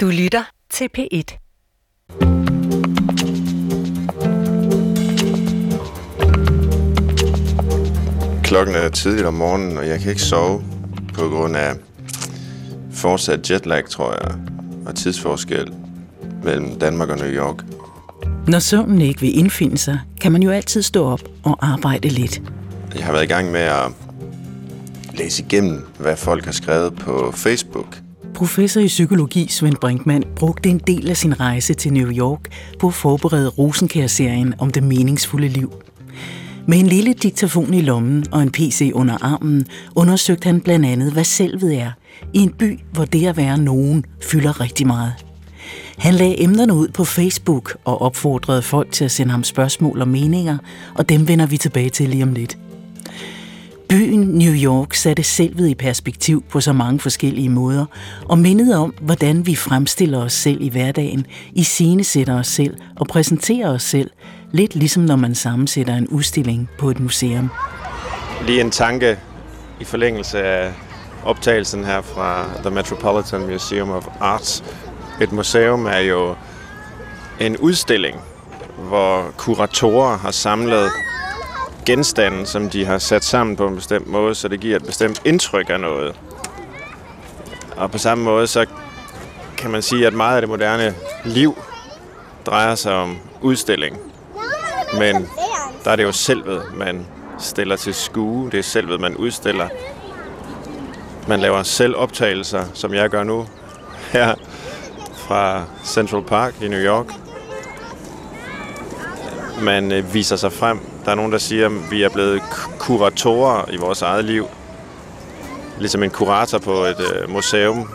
Du lytter til P1. Klokken er tidligt om morgenen, og jeg kan ikke sove på grund af fortsat jetlag, tror jeg, og tidsforskel mellem Danmark og New York. Når søvnen ikke vil indfinde sig, kan man jo altid stå op og arbejde lidt. Jeg har været i gang med at læse igennem, hvad folk har skrevet på Facebook. Professor i psykologi Svend Brinkmann brugte en del af sin rejse til New York på at forberede Rosenkær-serien om det meningsfulde liv. Med en lille diktafon i lommen og en PC under armen undersøgte han blandt andet, hvad selvet er i en by, hvor det at være nogen fylder rigtig meget. Han lagde emnerne ud på Facebook og opfordrede folk til at sende ham spørgsmål og meninger, og dem vender vi tilbage til lige om lidt. Byen New York satte selvet i perspektiv på så mange forskellige måder, og mindede om, hvordan vi fremstiller os selv i hverdagen, i sætter os selv og præsenterer os selv, lidt ligesom når man sammensætter en udstilling på et museum. Lige en tanke i forlængelse af optagelsen her fra The Metropolitan Museum of Arts. Et museum er jo en udstilling, hvor kuratorer har samlet genstande, som de har sat sammen på en bestemt måde, så det giver et bestemt indtryk af noget. Og på samme måde, så kan man sige, at meget af det moderne liv drejer sig om udstilling. Men der er det jo selvet, man stiller til skue. Det er selvet, man udstiller. Man laver selv optagelser, som jeg gør nu, her fra Central Park i New York. Man øh, viser sig frem der er nogen, der siger, at vi er blevet kuratorer i vores eget liv. Ligesom en kurator på et øh, museum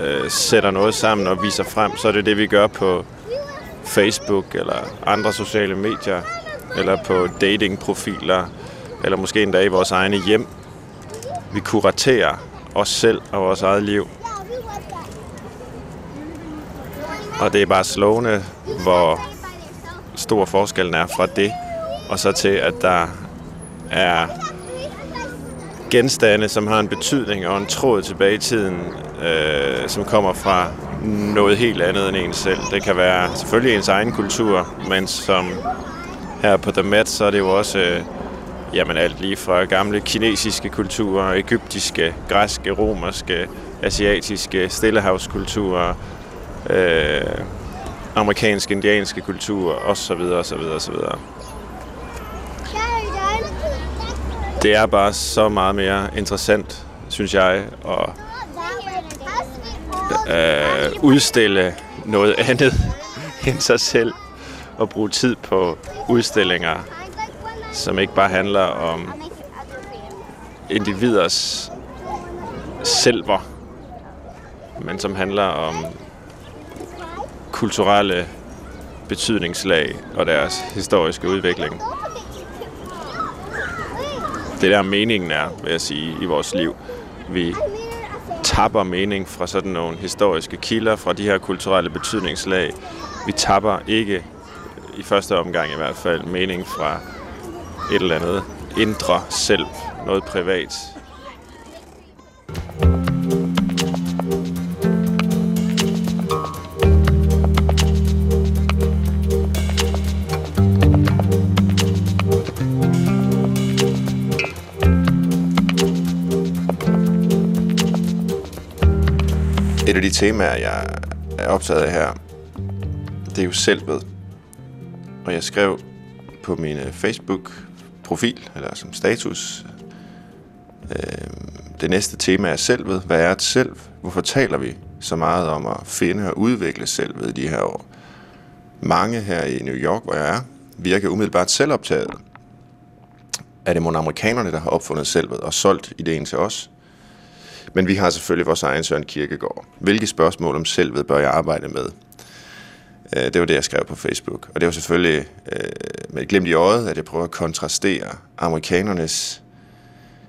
øh, sætter noget sammen og viser frem, så er det det, vi gør på Facebook eller andre sociale medier, eller på datingprofiler, eller måske endda i vores egne hjem. Vi kuraterer os selv og vores eget liv. Og det er bare slående, hvor stor forskellen er fra det og så til, at der er genstande, som har en betydning og en tråd tilbage i tiden, øh, som kommer fra noget helt andet end en selv. Det kan være selvfølgelig ens egen kultur, men som her på The Met, så er det jo også øh, jamen alt lige fra gamle kinesiske kulturer, egyptiske, græske, romerske, asiatiske, stillehavskulturer, øh, amerikanske, indianske kulturer osv. osv. osv. det er bare så meget mere interessant, synes jeg, at øh, udstille noget andet end sig selv og bruge tid på udstillinger, som ikke bare handler om individers selver, men som handler om kulturelle betydningslag og deres historiske udvikling det der meningen er, vil jeg sige, i vores liv. Vi tapper mening fra sådan nogle historiske kilder, fra de her kulturelle betydningslag. Vi tapper ikke, i første omgang i hvert fald, mening fra et eller andet indre selv, noget privat. Et af de temaer, jeg er optaget af her, det er jo selvet. Og jeg skrev på min øh, Facebook-profil, eller som status, øh, det næste tema er selvet. Hvad er et selv? Hvorfor taler vi så meget om at finde og udvikle selvet i de her år? Mange her i New York, hvor jeg er, virker umiddelbart selvoptaget. Er det mon amerikanerne, der har opfundet selvet og solgt ideen til os? Men vi har selvfølgelig vores egen Søren Kirkegaard. Hvilke spørgsmål om selvet bør jeg arbejde med? Øh, det var det, jeg skrev på Facebook. Og det var selvfølgelig øh, med et glimt i øjet, at jeg prøver at kontrastere amerikanernes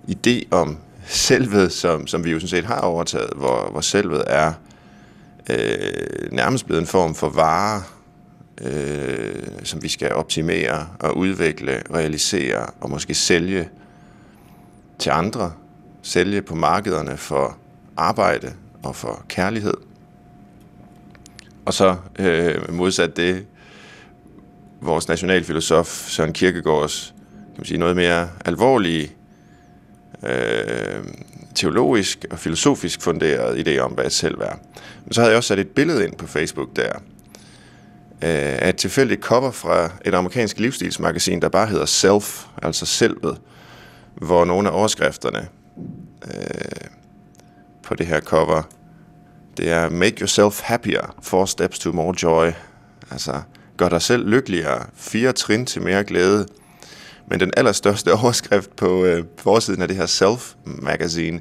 idé om selvet, som, som vi jo sådan set har overtaget, hvor, hvor selvet er øh, nærmest blevet en form for vare, øh, som vi skal optimere og udvikle, realisere og måske sælge til andre sælge på markederne for arbejde og for kærlighed. Og så øh, modsat det, vores nationalfilosof Søren Kierkegaards kan man sige, noget mere alvorlige, øh, teologisk og filosofisk funderet idé om, hvad et selv er. Men så havde jeg også sat et billede ind på Facebook der, øh, af et tilfældigt cover fra et amerikansk livsstilsmagasin, der bare hedder Self, altså selvet, hvor nogle af overskrifterne øh, på det her cover, det er Make yourself happier, four steps to more joy. Altså, gør dig selv lykkeligere, fire trin til mere glæde. Men den allerstørste overskrift på øh, forsiden af det her Self-magazine,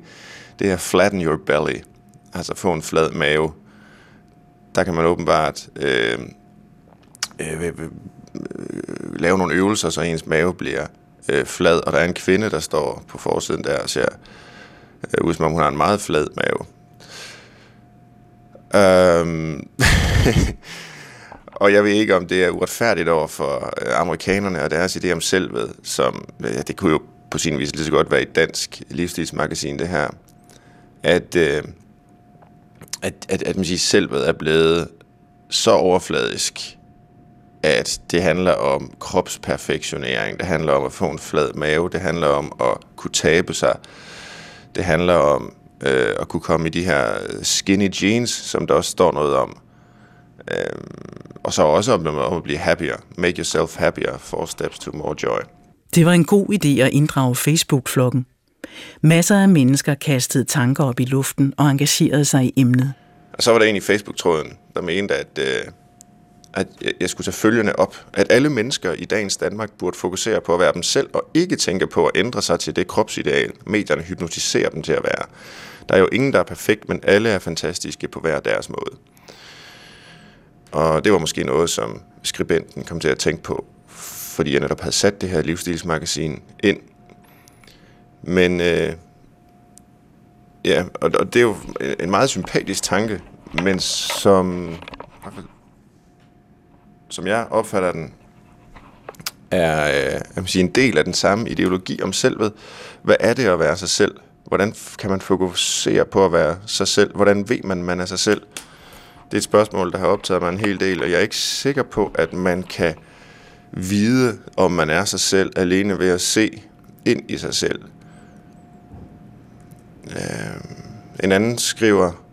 det er Flatten your belly. Altså få en flad mave. Der kan man åbenbart øh, øh, øh, øh, lave nogle øvelser, så ens mave bliver øh, flad. Og der er en kvinde, der står på forsiden der og ser øh, ud som om hun har en meget flad mave. Øhm, og jeg ved ikke, om det er uretfærdigt over for øh, amerikanerne og deres idé om selvet, som øh, ja, det kunne jo på sin vis lige så godt være et dansk livsstilsmagasin, det her, at, øh, at, at, at man siger, selvet er blevet så overfladisk, at det handler om kropsperfektionering, det handler om at få en flad mave, det handler om at kunne tabe sig, det handler om øh, at kunne komme i de her skinny jeans, som der også står noget om. Øh, og så også om, om at blive happier. Make yourself happier. Four steps to more joy. Det var en god idé at inddrage Facebook-flokken. Masser af mennesker kastede tanker op i luften og engagerede sig i emnet. Og så var der en i Facebook-tråden, der mente, at, øh, at jeg skulle tage følgende op. At alle mennesker i dagens Danmark burde fokusere på at være dem selv, og ikke tænke på at ændre sig til det kropsideal, medierne hypnotiserer dem til at være. Der er jo ingen, der er perfekt, men alle er fantastiske på hver deres måde. Og det var måske noget, som skribenten kom til at tænke på, fordi jeg netop havde sat det her livsstilsmagasin ind. Men øh, ja, og, og det er jo en meget sympatisk tanke, men som, som jeg opfatter den, er øh, jeg sige, en del af den samme ideologi om selvet. Hvad er det at være sig selv? Hvordan kan man fokusere på at være sig selv? Hvordan ved man, man er sig selv? Det er et spørgsmål, der har optaget mig en hel del, og jeg er ikke sikker på, at man kan vide, om man er sig selv, alene ved at se ind i sig selv. Øh, en anden skriver,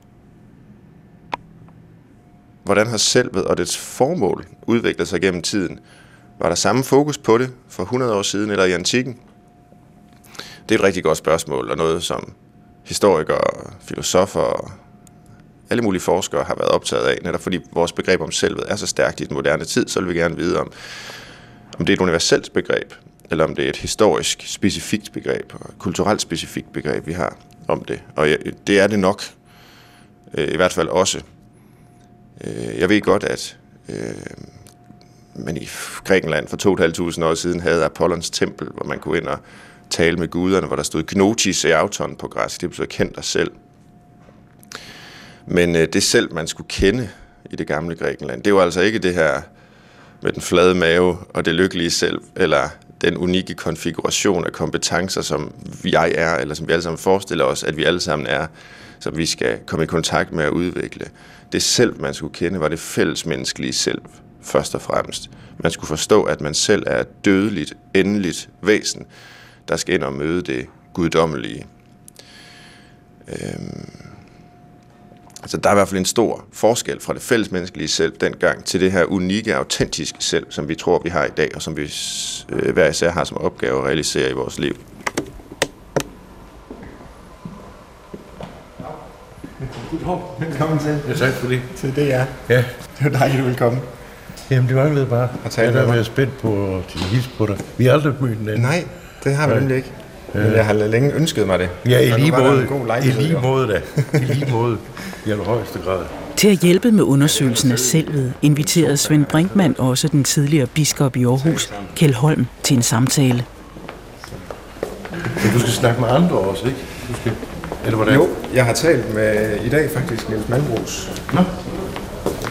hvordan har selvet og dets formål udviklet sig gennem tiden? Var der samme fokus på det for 100 år siden eller i antikken? Det er et rigtig godt spørgsmål, og noget som historikere, filosofer og alle mulige forskere har været optaget af, netop fordi vores begreb om selvet er så stærkt i den moderne tid, så vil vi gerne vide om, om det er et universelt begreb, eller om det er et historisk specifikt begreb, og kulturelt specifikt begreb, vi har om det. Og det er det nok, øh, i hvert fald også. Øh, jeg ved godt, at øh, man i Grækenland for 2.500 år siden havde Apollons tempel, hvor man kunne ind og tale med guderne, hvor der stod Gnotis e Auton på græsk. Det betyder kendt dig selv. Men øh, det selv, man skulle kende i det gamle Grækenland, det var altså ikke det her med den flade mave og det lykkelige selv, eller den unikke konfiguration af kompetencer, som jeg er, eller som vi alle sammen forestiller os, at vi alle sammen er, som vi skal komme i kontakt med at udvikle. Det selv, man skulle kende, var det fællesmenneskelige selv, først og fremmest. Man skulle forstå, at man selv er et dødeligt, endeligt væsen, der skal ind og møde det guddommelige. Øhm Altså, der er i hvert fald en stor forskel fra det fællesmenneskelige selv dengang til det her unikke, autentiske selv, som vi tror, vi har i dag, og som vi øh, hver især har som opgave at realisere i vores liv. Velkommen til. Ja, tak for det. Til det, ja. Ja. Det var dejligt, du ville komme. Jamen, det manglede bare. Og tale jeg er været spændt på at hilse på dig. Vi har aldrig mødt hinanden. Nej, det har vi nemlig ikke. Men jeg har længe ønsket mig det. Ja, i lige måde. I lige måde da. I lige måde. I allerhøjeste grad. Til at hjælpe med undersøgelsen af selvet inviterede Svend Brinkmann også den tidligere biskop i Aarhus, Kjeld Holm, til en samtale. Men du skal snakke med andre også, ikke? Du skal... Eller hvordan? Jo, jeg har talt med i dag faktisk Niels Malbros. Nå.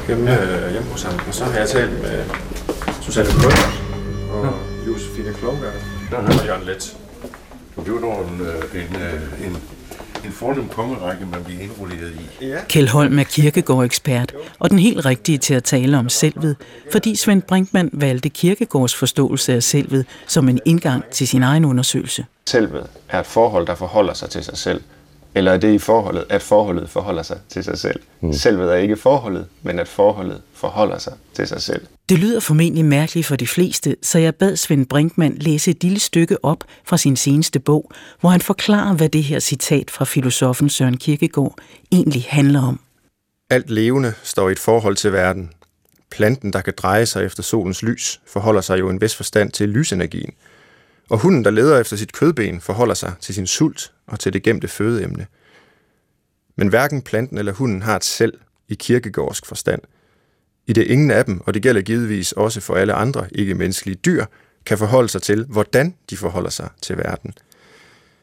Hjemme, ja. hjemme hos ham. Og så har jeg talt med Susanne Brøndert og Josefine Klovgaard og Jørgen Let. Det var dog en, øh, en, øh, en, en fornem kongerække, man bliver indrulleret i. Ja. Kjeld Holm er kirkegård-ekspert og den helt rigtige til at tale om selvet, fordi Svend Brinkmann valgte kirkegårds forståelse af selvet som en indgang til sin egen undersøgelse. Selvet er et forhold, der forholder sig til sig selv. Eller er det i forholdet, at forholdet forholder sig til sig selv? Mm. Selvet er ikke forholdet, men at forholdet forholder sig til sig selv. Det lyder formentlig mærkeligt for de fleste, så jeg bad Svend Brinkmann læse et lille stykke op fra sin seneste bog, hvor han forklarer, hvad det her citat fra filosofen Søren Kierkegaard egentlig handler om. Alt levende står i et forhold til verden. Planten, der kan dreje sig efter solens lys, forholder sig jo i en vis forstand til lysenergien. Og hunden, der leder efter sit kødben, forholder sig til sin sult og til det gemte fødeemne. Men hverken planten eller hunden har et selv i kirkegårdsk forstand. I det ingen af dem, og det gælder givetvis også for alle andre ikke-menneskelige dyr, kan forholde sig til, hvordan de forholder sig til verden.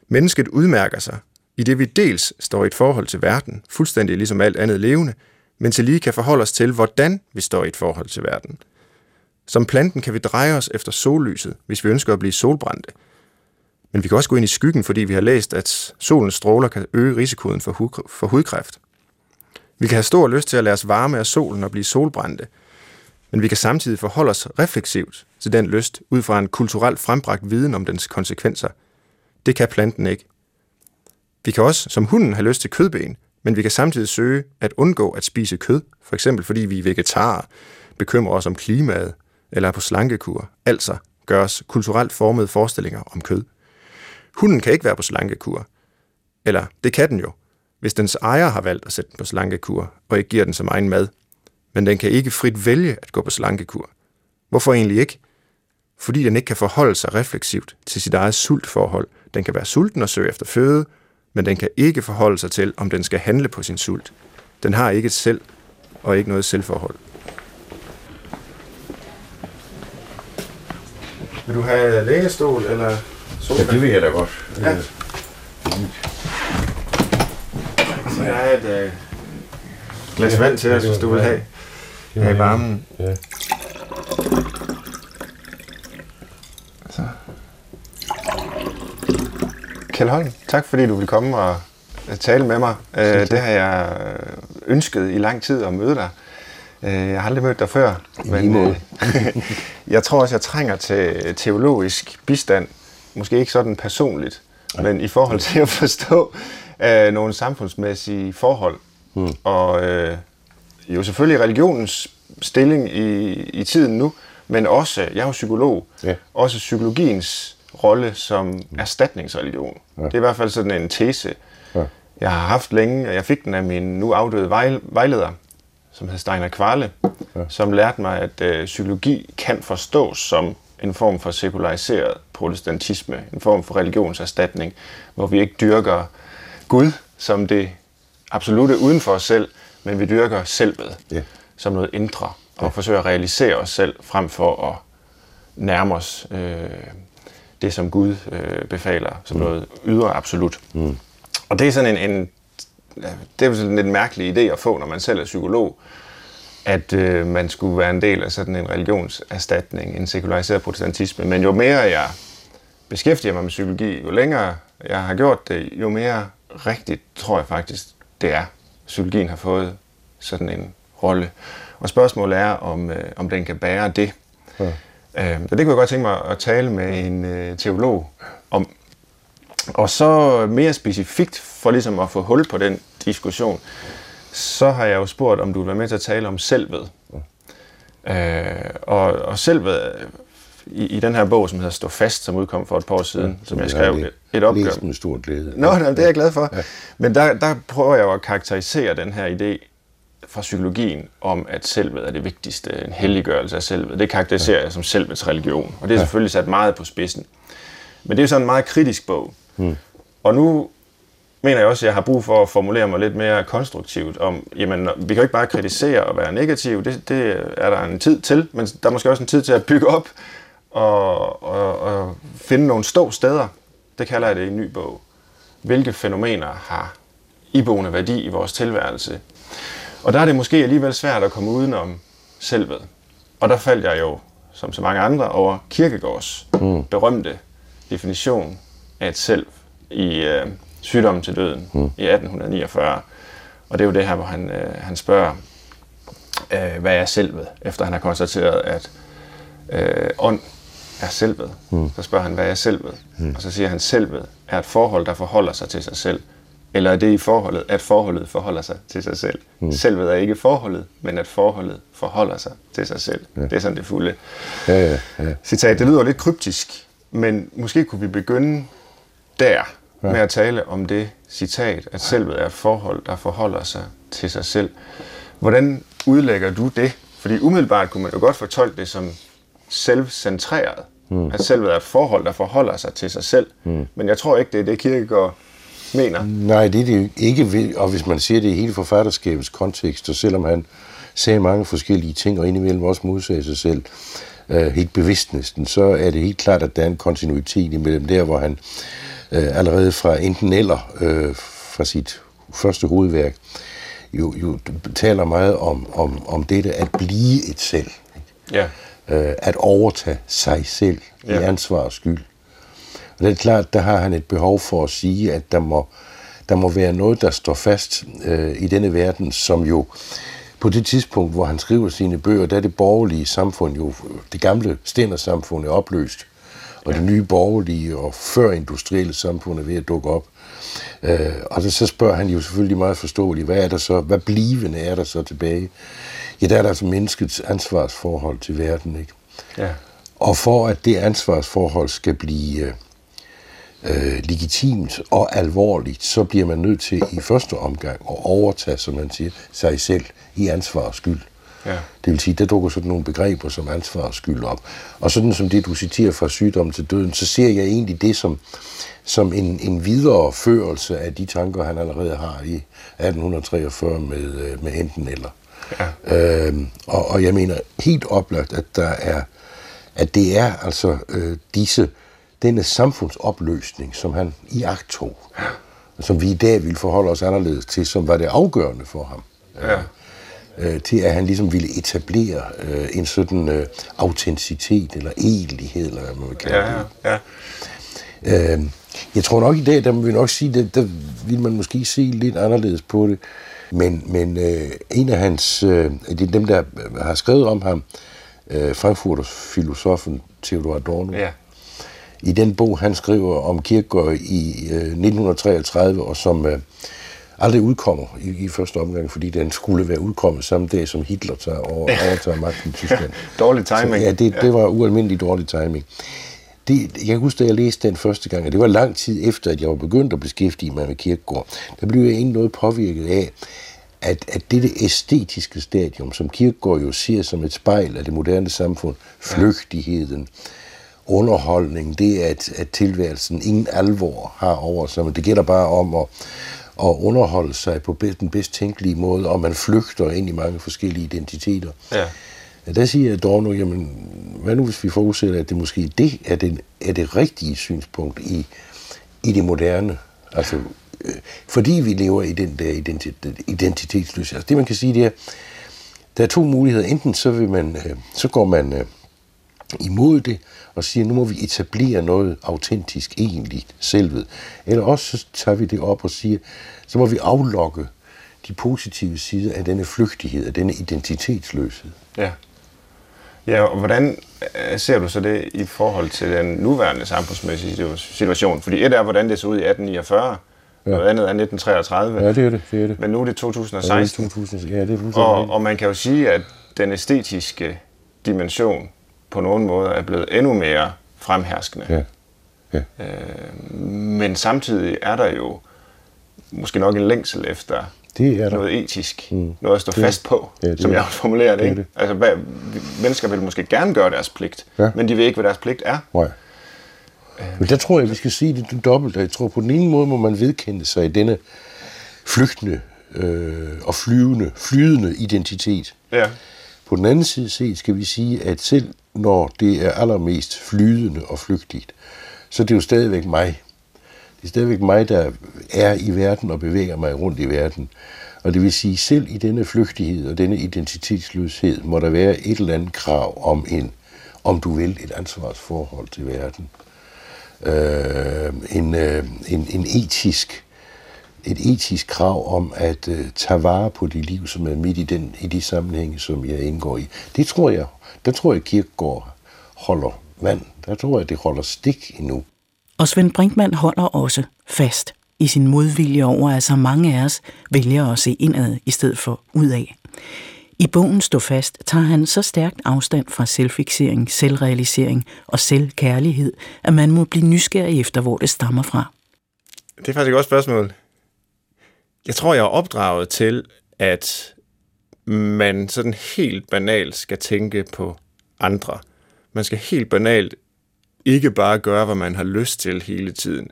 Mennesket udmærker sig, i det vi dels står i et forhold til verden, fuldstændig ligesom alt andet levende, men til lige kan forholde os til, hvordan vi står i et forhold til verden. Som planten kan vi dreje os efter sollyset, hvis vi ønsker at blive solbrændte. Men vi kan også gå ind i skyggen, fordi vi har læst, at solens stråler kan øge risikoen for, hu- for hudkræft. Vi kan have stor lyst til at lade os varme af solen og blive solbrændte, men vi kan samtidig forholde os refleksivt til den lyst ud fra en kulturelt frembragt viden om dens konsekvenser. Det kan planten ikke. Vi kan også, som hunden, have lyst til kødben, men vi kan samtidig søge at undgå at spise kød, for eksempel fordi vi er vegetarer, bekymrer os om klimaet eller er på slankekur, altså gøres kulturelt formede forestillinger om kød. Hunden kan ikke være på slankekur. Eller det kan den jo, hvis dens ejer har valgt at sætte den på slankekur og ikke giver den som egen mad. Men den kan ikke frit vælge at gå på slankekur. Hvorfor egentlig ikke? Fordi den ikke kan forholde sig refleksivt til sit eget sultforhold. Den kan være sulten og søge efter føde, men den kan ikke forholde sig til, om den skal handle på sin sult. Den har ikke et selv og ikke noget selvforhold. Vil du have lænestol eller sofa? Ja, det vil jeg da godt. Ja. Så jeg har et øh, glas vand til os, hvis du vil have. Have i varmen. Ja. Så. Kjeld Holm, tak fordi du vil komme og øh, tale med mig. Øh, det har jeg øh, ønsket i lang tid at møde dig. Øh, Jeg har aldrig mødt dig før, men øh, jeg tror også, jeg trænger til teologisk bistand. Måske ikke sådan personligt, men i forhold til at forstå øh, nogle samfundsmæssige forhold. Hmm. Og øh, jo selvfølgelig religionens stilling i, i tiden nu, men også, jeg er jo psykolog, Ja. også psykologiens rolle som erstatningsreligion. Ja. Det er i hvert fald sådan en tese, Ja. jeg har haft længe, og jeg fik den af min nu afdøde vej- vejleder, som hed Steiner Kvarle, ja. som lærte mig, at øh, psykologi kan forstås som en form for sekulariseret protestantisme, en form for religionserstatning, hvor vi ikke dyrker Gud som det absolute uden for os selv, men vi dyrker selvet Ja. som noget indre, og forsøger at realisere os selv, frem for at nærme os øh, det, som Gud øh, befaler, som noget ydre absolut. Mm. Og det er sådan en, en ja, det er jo sådan en lidt mærkelig idé at få, når man selv er psykolog, at øh, man skulle være en del af sådan en religionserstatning, en sekulariseret protestantisme. Men jo mere jeg beskæftiger mig med psykologi, jo længere jeg har gjort det, jo mere rigtigt tror jeg faktisk, det er. Psykologien har fået sådan en rolle. Og spørgsmålet er, om, øh, om den kan bære det. Ja. Øh, så det kunne jeg godt tænke mig at tale med en øh, teolog om. Og så mere specifikt, for ligesom at få hul på den diskussion, så har jeg jo spurgt, om du vil være med til at tale om selvet. Øh, og, og selvet i, i den her bog, som hedder Stå fast, som udkom for et par år siden, ja, som jeg skrev et, et opgør. Læst med stor glæde. Nå, nej, det er jeg glad for. Ja. Men der, der prøver jeg jo at karakterisere den her idé fra psykologien om, at selvet er det vigtigste, en helliggørelse af selvet. Det karakteriserer ja. jeg som selvets religion, og det er selvfølgelig sat meget på spidsen. Men det er sådan en meget kritisk bog. Hmm. Og nu mener jeg også, at jeg har brug for at formulere mig lidt mere konstruktivt om, jamen, vi kan jo ikke bare kritisere og være negativ, det, det er der en tid til, men der er måske også en tid til at bygge op og, og, og finde nogle stå steder. Det kalder jeg det i en ny bog. Hvilke fænomener har iboende værdi i vores tilværelse? Og der er det måske alligevel svært at komme udenom selvet. Og der faldt jeg jo, som så mange andre, over Kierkegaards mm. berømte definition af et selv i øh, sygdommen til døden mm. i 1849. Og det er jo det her, hvor han, øh, han spørger, øh, hvad er selvet, efter han har konstateret, at øh, ånd er selvet. Mm. Så spørger han, hvad er selvet? Mm. Og så siger han, selvet er et forhold, der forholder sig til sig selv. Eller er det i forholdet, at forholdet forholder sig til sig selv? Mm. Selvet er ikke forholdet, men at forholdet forholder sig til sig selv. Ja. Det er sådan det fulde Ja, ja, ja. citat. Det lyder lidt kryptisk, men måske kunne vi begynde der ja. med at tale om det citat, at selvet er et forhold, der forholder sig til sig selv. Hvordan udlægger du det? Fordi umiddelbart kunne man jo godt fortolke det som selvcentreret. Mm. At selvet er et forhold, der forholder sig til sig selv. Mm. Men jeg tror ikke, det er det, Kierkegaard mener. Nej, det er det ikke, og hvis man ser det i hele forfatterskabets kontekst, og selvom han sagde mange forskellige ting, og indimellem også modsagde sig selv, øh, helt bevidst næsten, så er det helt klart, at der er en kontinuitet imellem der, hvor han øh, allerede fra enten eller, øh, fra sit første hovedværk, jo, jo taler meget om, om, om dette at blive et selv. Ja. øh, at overtage sig selv i Ja. ansvar og skyld. Og det er klart, der har han et behov for at sige, at der må, der må være noget, der står fast øh, i denne verden, som jo på det tidspunkt, hvor han skriver sine bøger, der er det borgerlige samfund jo, det gamle stændersamfund er opløst, og det nye borgerlige og førindustrielle samfund er ved at dukke op. Øh, og det, så spørger han jo selvfølgelig meget forståeligt, hvad er der så, hvad blivende er der så tilbage? Ja, der er der altså menneskets ansvarsforhold til verden, ikke? Ja. Og for at det ansvarsforhold skal blive øh, øh, legitimt og alvorligt, så bliver man nødt til i første omgang at overtage, som man siger, sig selv i ansvar og skyld. Ja. Det vil sige, der dukker sådan nogle begreber som ansvar og skyld op. Og sådan som det, du citerer fra sygdom til døden, så ser jeg egentlig det som, som en, en videreførelse af de tanker, han allerede har i 1843 med, øh, med enten eller. Ja. Øhm, og, og jeg mener helt oplagt, at der er, at det er altså øh, disse, denne samfundsopløsning, som han i akt tog, som vi i dag vil forholde os anderledes til, som var det afgørende for ham Ja. Øh, til at han ligesom ville etablere øh, en sådan øh, autenticitet eller edelighed, eller hvad man vil kalde Ja, det. ja. Øh, jeg tror nok i dag, der må vi nok sige, der, der vil man måske se lidt anderledes på det. Men, men øh, en af hans, øh, det er dem, der har skrevet om ham, øh, Frankfurters filosofen Theodor Adorno, ja. i den bog, han skriver om Kierkegaard i øh, 1933, og som øh, aldrig udkommer i, i første omgang, fordi den skulle være udkommet samme dag, som Hitler tager over, overtager magten i Tyskland. Dårlig timing. Så, ja, det, det var ualmindelig dårlig timing. Det, jeg kan huske, da jeg læste den første gang, og det var lang tid efter, at jeg var begyndt at beskæftige mig med Kierkegaard, der blev jeg egentlig noget påvirket af, at, at dette æstetiske stadium, som Kierkegaard jo ser som et spejl af det moderne samfund, flygtigheden, underholdning, det at, at tilværelsen ingen alvor har over sig, men det gælder bare om at, at underholde sig på den bedst tænkelige måde, og man flygter ind i mange forskellige identiteter. Ja. Ja, der siger Adorno, jamen, hvad nu hvis vi forudsætter, at det måske det er, den, er det rigtige synspunkt i, i det moderne? Altså, øh, fordi vi lever i den der identitet, identitetsløshed. Altså, det man kan sige, det er, der er to muligheder. Enten så, vil man, øh, så går man øh, imod det og siger, nu må vi etablere noget autentisk, egentligt selvet. Eller også så tager vi det op og siger, så må vi aflokke de positive sider af denne flygtighed, af denne identitetsløshed. Ja. Ja, og hvordan øh, ser du så det i forhold til den nuværende samfundsmæssige situ- situation? Fordi et er, hvordan det så ud i 1849, ja. noget andet er 1933, Ja, det er det. det, er det. men nu er det Ja, det 2016. er 2000, ja, det er Og, og man kan jo sige, at den æstetiske dimension på nogen måde er blevet endnu mere fremherskende. Ja. Ja. Øh, men samtidig er der jo måske nok en længsel efter Det er der. noget etisk, mm. noget at stå Det- fast på, ja, det som jeg det. også formulerer det. Ikke? det. Altså, hvad, mennesker vil måske gerne gøre deres pligt, Ja. men de ved ikke, hvad deres pligt er. Nej. Men der tror jeg, vi skal sige det dobbelt. Jeg tror, på den ene måde må man vedkende sig i denne flygtende øh, og flyvende, flydende identitet. Ja. På den anden side set skal vi sige, at selv når det er allermest flydende og flygtigt, så er det jo stadigvæk mig. Det er stadigvæk mig, der er i verden og bevæger mig rundt i verden. Og det vil sige, selv i denne flygtighed og denne identitetsløshed må der være et eller andet krav om en, om du vil, et ansvarsforhold til verden. Øh, en, øh, en, en etisk et etisk krav om at uh, tage vare på de liv, som er midt i, den, i de sammenhænge, som jeg indgår i. Det tror jeg, der tror jeg, Kirkegaard holder vand. Der tror jeg, det holder stik endnu. Og Svend Brinkmann holder også fast i sin modvilje over, at så mange af os vælger at se indad i stedet for udad. I bogen Stå fast tager han så stærkt afstand fra selvfixering, selvrealisering og selvkærlighed, at man må blive nysgerrig efter, hvor det stammer fra. Det er faktisk et godt spørgsmål. Jeg tror, jeg er opdraget til, at man sådan helt banalt skal tænke på andre. Man skal helt banalt ikke bare gøre, hvad man har lyst til hele tiden.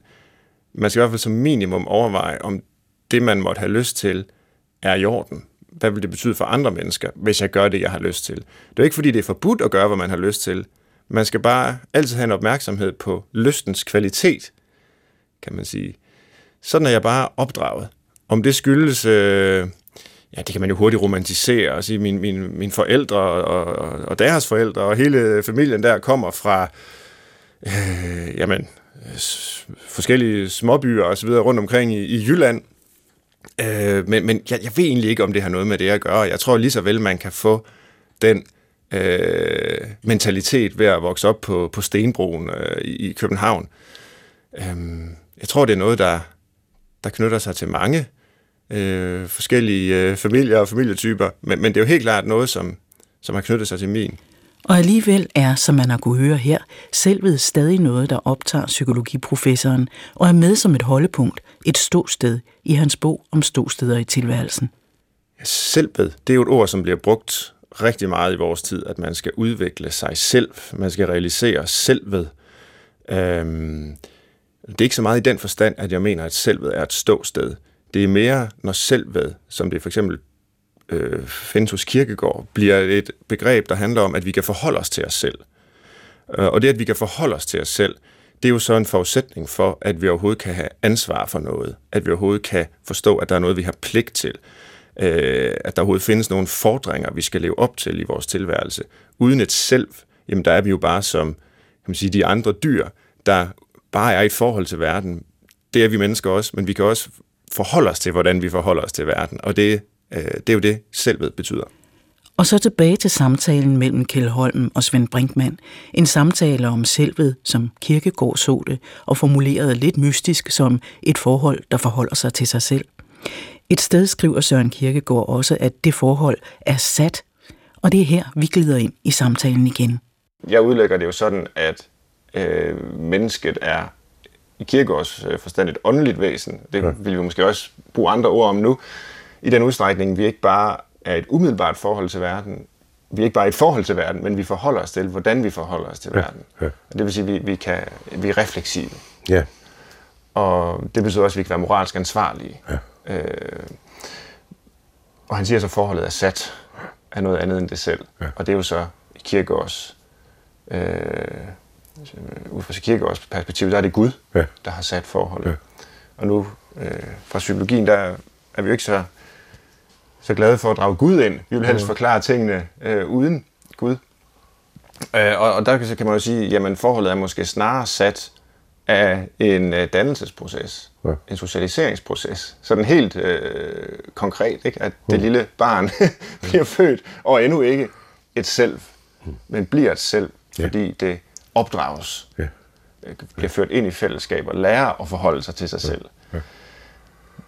Man skal i hvert fald som minimum overveje, om det, man måtte have lyst til, er i orden. Hvad vil det betyde for andre mennesker, hvis jeg gør det, jeg har lyst til? Det er ikke, fordi det er forbudt at gøre, hvad man har lyst til. Man skal bare altid have en opmærksomhed på lystens kvalitet, kan man sige. Sådan er jeg bare opdraget. Om det skyldes, øh, ja, det kan man jo hurtigt romantisere og sige, mine, mine, mine forældre og, og, og deres forældre og hele familien der kommer fra, øh, jamen, forskellige småbyer og så videre rundt omkring i, i Jylland. Øh, men men jeg, jeg ved egentlig ikke, om det har noget med det at gøre. Jeg tror lige så vel, man kan få den øh, mentalitet ved at vokse op på, på Stenbroen øh, i, i København. Øh, jeg tror, det er noget, der, der knytter sig til mange øh, forskellige øh, familier og familietyper, men, men det er jo helt klart noget, som, som har knyttet sig til min. Og alligevel er, som man har kunne høre her, selvet stadig noget, der optager psykologiprofessoren og er med som et holdepunkt, et ståsted i hans bog om ståsteder i tilværelsen. Selvet, det er jo et ord, som bliver brugt rigtig meget i vores tid, at man skal udvikle sig selv, man skal realisere selvet. Øhm, det er ikke så meget i den forstand, at jeg mener, at selvet er et ståsted. Det er mere, når selvet, som det for eksempel øh, findes hos Kirkegård, bliver et begreb, der handler om, at vi kan forholde os til os selv. Øh, og det, at vi kan forholde os til os selv, det er jo så en forudsætning for, at vi overhovedet kan have ansvar for noget. At vi overhovedet kan forstå, at der er noget, vi har pligt til. Øh, at der overhovedet findes nogle fordringer, vi skal leve op til i vores tilværelse. Uden et selv, jamen der er vi jo bare som kan man sige, de andre dyr, der bare er i et forhold til verden. Det er vi mennesker også, men vi kan også forholde os til, hvordan vi forholder os til verden. Og det Øh, det er jo det, selvet betyder. Og så tilbage til samtalen mellem Kjell Holm og Svend Brinkmann. En samtale om selvet, som Kirkegård så det, og formuleret lidt mystisk som et forhold, der forholder sig til sig selv. Et sted skriver Søren Kirkegård også, at det forhold er sat, og det er her, vi glider ind i samtalen igen. Jeg udlægger det jo sådan, at øh, mennesket er i Kirkegårds øh, forstand et åndeligt væsen. Det ja. vil vi måske også bruge andre ord om nu i den udstrækning, vi ikke bare er et umiddelbart forhold til verden, vi er ikke bare et forhold til verden, men vi forholder os til, hvordan vi forholder os til ja, verden. Ja. Det vil sige, at vi, vi, kan, vi er refleksive. Ja. Og det betyder også, at vi kan være moralsk ansvarlige. Ja. Øh, og han siger så, at forholdet er sat af noget andet end det selv. Ja. Og det er jo så i Kirkegaards, øh, ud fra Kirkegaards perspektiv, der er det Gud, ja. der har sat forholdet. Ja. Og nu øh, fra psykologien, der er vi jo ikke så så glade for at drage Gud ind. Vi vil helst mm. forklare tingene øh, uden Gud. Øh, og, og der kan, kan man jo sige, jamen forholdet er måske snarere sat af en øh, dannelsesproces, ja. en socialiseringsproces. Sådan helt øh, konkret, ikke? at det mm. lille barn bliver født og endnu ikke et selv, mm. men bliver et selv, ja. fordi det opdrages, ja. Øh, bliver ført ind i fællesskab og lærer at forholde sig til sig ja. selv. Ja.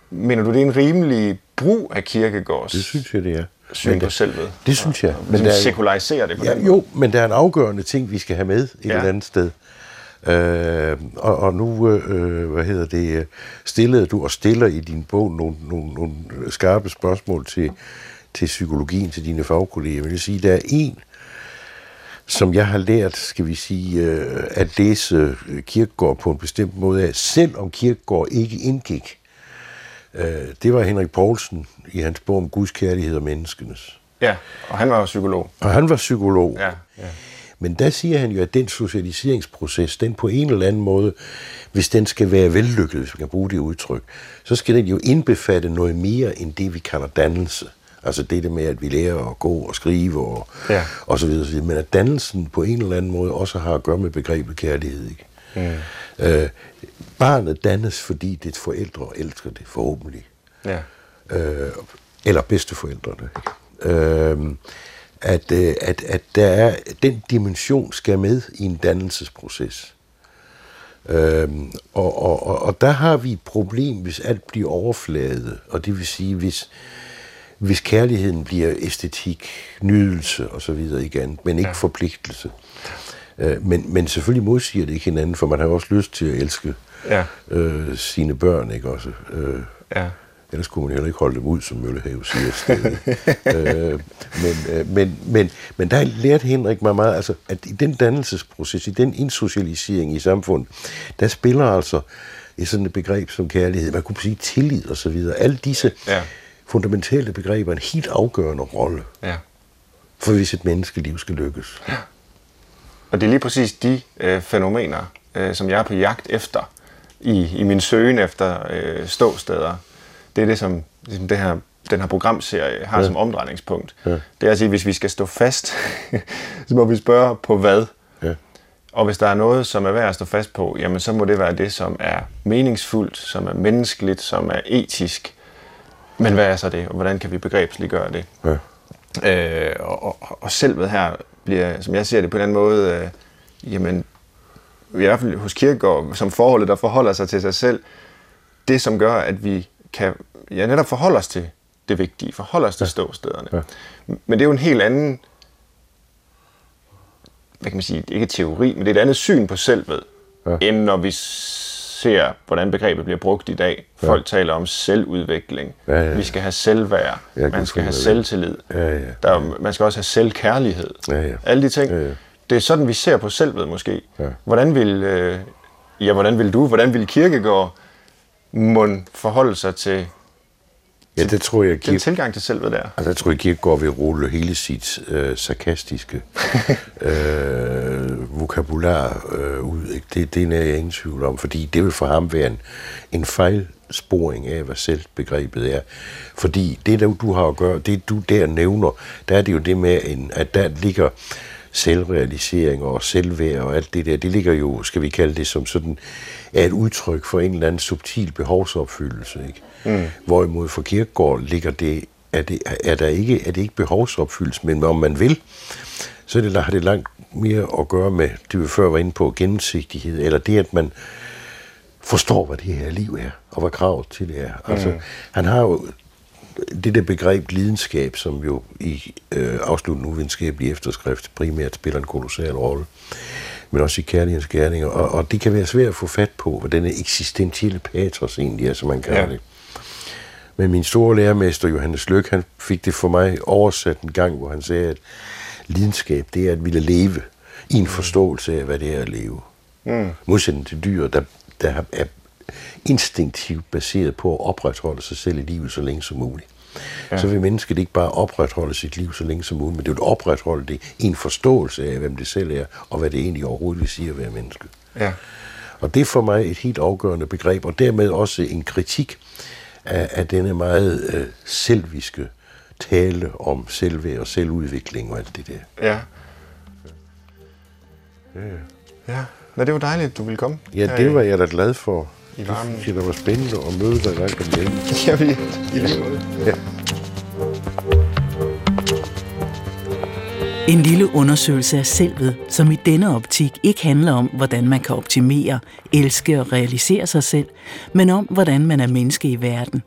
Mener du, det er en rimelig brug af kirkegårds Det synes jeg, det er. Syn på selvet? Det synes jeg. Men der sekularisere det på ja, den måde. Jo, men der er en afgørende ting, vi skal have med et ja. eller andet sted. Øh, og, og nu, øh, hvad hedder det, stillede du og stiller i din bog nogle, nogle, nogle skarpe spørgsmål til, til psykologien, til dine fagkolleger. Jeg vil sige, der er en, som jeg har lært, skal vi sige, øh, at læse Kirkegård på en bestemt måde af, selvom Kirkegård ikke indgik Øh, det var Henrik Poulsen i hans bog om Guds kærlighed og menneskenes. Ja, og han var psykolog. Og han var psykolog. Ja, ja. Men der siger han jo, at den socialiseringsproces, den på en eller anden måde, hvis den skal være vellykket, hvis vi kan bruge det udtryk, så skal den jo indbefatte noget mere end det, vi kalder dannelse. Altså det der med, at vi lærer at gå og skrive og, ja. og så videre, så videre. Men at dannelsen på en eller anden måde også har at gøre med begrebet kærlighed. Ikke? Mm. Øh, barnet dannes, fordi dets forældre elsker det, forhåbentlig. Ja. Øh, eller bedsteforældrene. Øh, at, øh, at, at der er, den dimension skal med i en dannelsesproces. Øhm, og, og, og, og der har vi et problem, hvis alt bliver overfladet, og det vil sige, hvis, hvis kærligheden bliver æstetik, nydelse og så videre igen, men ikke ja. forpligtelse. Øh, men, men selvfølgelig modsiger det ikke hinanden, for man har også lyst til at elske ja. øh, sine børn, ikke også? Øh, ja. Ellers kunne man heller ikke holde dem ud, som Møllehave siger. øh, men, øh, men, men, men der lærte Henrik mig meget, altså, at i den dannelsesproces, i den insocialisering i samfundet, der spiller altså et sådan et begreb som kærlighed, man kunne sige tillid og så videre. Alle disse ja. Fundamentale begreber er en helt afgørende rolle, ja. for hvis et menneskeliv skal lykkes. Ja. Og det er lige præcis de øh, fænomener, øh, som jeg er på jagt efter, i, i min søgen efter øh, ståsteder det er det, som ligesom det her, den her programserie har ja. som omdrejningspunkt. Ja. Det er at sige, hvis vi skal stå fast, så må vi spørge på hvad. Ja. Og hvis der er noget, som er værd at stå fast på, jamen så må det være det, som er meningsfuldt, som er menneskeligt, som er etisk. Men hvad er så det, og hvordan kan vi begrebsliggøre det? Ja. Øh, og, og, og selvet her bliver, som jeg ser det på den måde, øh, jamen, i hvert fald hos Kierkegaard, som forholdet, der forholder sig til sig selv, det som gør, at vi kan ja, netop forholde os til det vigtige, forholde os til ståstederne. Ja. Men det er jo en helt anden, hvad kan man sige, ikke teori, men det er et andet syn på selvet, ja. end når vi ser, hvordan begrebet bliver brugt i dag. Folk ja. taler om selvudvikling. Ja, ja, ja. Vi skal have selvværd. Ja, man skal have selvtillid. Ja, ja. Der, man skal også have selvkærlighed. Ja, ja. Alle de ting. Ja, ja. Det er sådan, vi ser på selvet måske. Ja. Hvordan vil, øh, ja, hvordan vil du, hvordan vil Kirkegård må forholde sig til, ja, det tror jeg, den tilgang til selvet der. Altså, jeg tror, at går ved rulle hele sit øh, sarkastiske øh, vokabulær øh, ud. Ikke? Det, det er jeg ingen tvivl om, fordi det vil for ham være en, en fejlsporing af, hvad selvbegrebet er. Fordi det, der du har at gøre, det du der nævner, der er det jo det med, en, at der ligger selvrealisering og selvværd og alt det der, det ligger jo, skal vi kalde det som sådan, er et udtryk for en eller anden subtil behovsopfyldelse. Ikke? Mm. Hvorimod for Kirkegaard ligger det, er det, er der ikke, er det ikke behovsopfyldelse, men om man vil, så er det, har det langt mere at gøre med, det vi før var inde på, gennemsigtighed, eller det, at man forstår, hvad det her liv er, og hvad kravet til det er. Mm. Altså, han har jo det der begreb lidenskab, som jo i øh, afsluttende uvidenskabelig efterskrift primært spiller en kolossal rolle, men også i kærlighedens gerninger, og, og det kan være svært at få fat på, hvad denne eksistentielle patos egentlig er, som man kalder ja. det. Men min store lærermester, Johannes Lyk, han fik det for mig oversat en gang, hvor han sagde, at lidenskab, det er at ville leve i en forståelse af, hvad det er at leve. Mm. Modsætning til dyr, der, der er instinktivt baseret på at opretholde sig selv i livet så længe som muligt. Ja. Så vil mennesket ikke bare opretholde sit liv så længe som muligt, men det vil opretholde det i en forståelse af, hvem det selv er, og hvad det egentlig overhovedet vil sige at være menneske. Ja. Og det er for mig et helt afgørende begreb, og dermed også en kritik af, af denne meget øh, selviske tale om selvværd og selvudvikling og alt det der. Ja. Ja. ja. Nå, det var dejligt, at du ville komme. Ja, det var jeg da glad for i varmen. Det jeg, var spændende at møde dig gang om hjemme. Ja, vi i lige Ja. En lille undersøgelse af selvet, som i denne optik ikke handler om, hvordan man kan optimere, elske og realisere sig selv, men om, hvordan man er menneske i verden.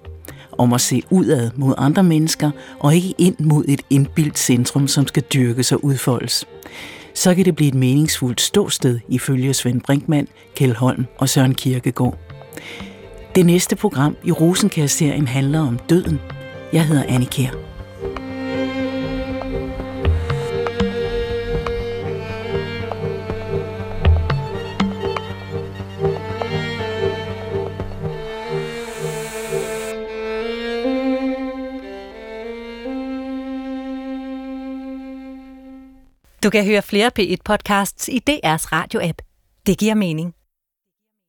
Om at se udad mod andre mennesker, og ikke ind mod et indbildt centrum, som skal dyrkes og udfoldes. Så kan det blive et meningsfuldt ståsted, ifølge Svend Brinkmann, Kjell Holm og Søren Kierkegaard. Det næste program i Rosenkær-serien handler om døden. Jeg hedder Annie Kjær. Du kan høre flere P1-podcasts i DR's radio-app. Det giver mening.